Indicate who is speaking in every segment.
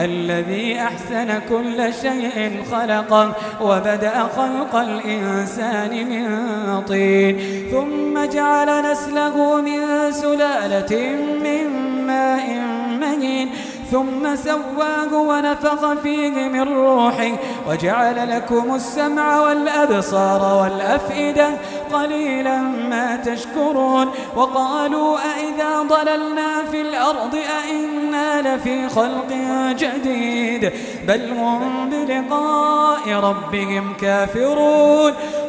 Speaker 1: الذي أحسن كل شيء خلقه وبدأ خلق الإنسان من طين ثم جعل نسله من سلالة من ماء مهين ثم سواه ونفخ فيه من روحه وجعل لكم السمع والأبصار والأفئدة قليلا ما تشكرون وقالوا أئذا ضللنا في الأرض أئنا لفي خلق جديد بل هم بلقاء ربهم كافرون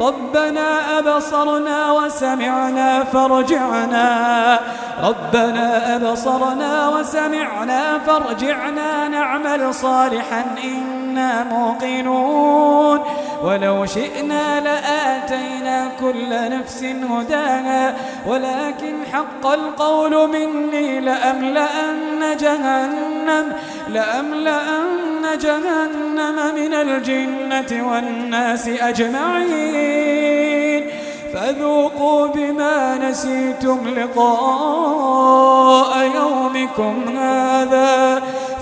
Speaker 1: ربنا أبصرنا وسمعنا فرجعنا ربنا أبصرنا وسمعنا فرجعنا نعمل صالحا إنا موقنون. ولو شئنا لآتينا كل نفس هداها. ولكن حق القول مني لأملأن جهنم لأملأن جهنم من الجنة والناس أجمعين. فذوقوا بما نسيتم لقاء يومكم هذا.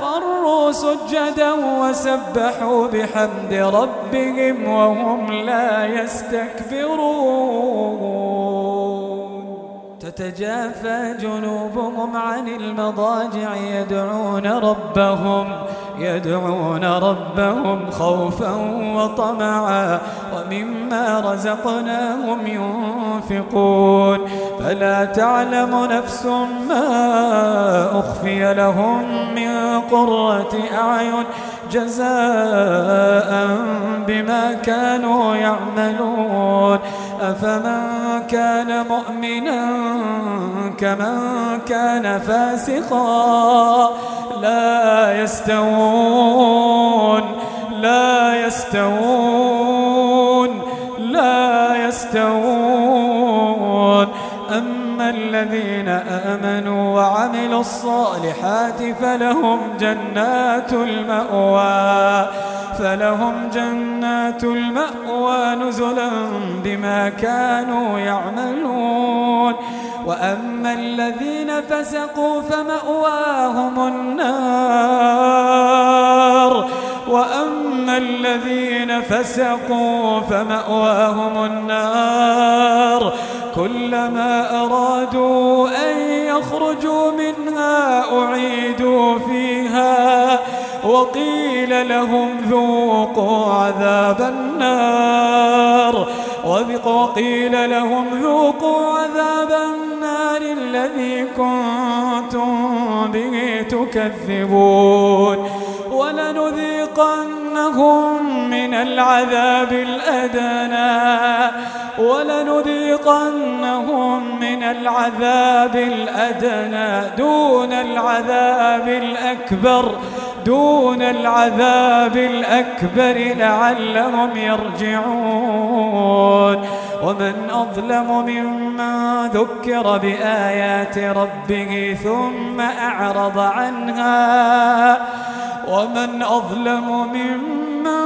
Speaker 1: خروا سجدا وسبحوا بحمد ربهم وهم لا يستكبرون. تتجافى جنوبهم عن المضاجع يدعون ربهم يدعون ربهم خوفا وطمعا. ومما رزقناهم ينفقون. فلا تعلم نفس ما أخفي لهم من قرة أعين جزاء بما كانوا يعملون. أفمن كان مؤمنا كمن كان فاسقا؟ لا يستوون لا يستوون لا يستوون. أما الذين آمنوا وعملوا الصالحات فلهم جنات المأوى. فلهم جنات المأوى نزلا بما كانوا يعملون. وأما الذين فسقوا فمأواهم النار. وأما الذين فسقوا فمأواهم النار. كلما أرادوا أن يخرجوا منها أعيدوا فيها وقيل لهم ذوقوا عذاب النار وقيل لهم ذوقوا عذاب النار الذي كنتم به تكذبون ولنذيقنهم من العذاب الأدنى. ولنذيقنهم من العذاب الأدنى دون العذاب الأكبر دون العذاب الأكبر لعلهم يرجعون. ومن أظلم ممن ذكر بآيات ربه ثم أعرض عنها ومن أظلم ممن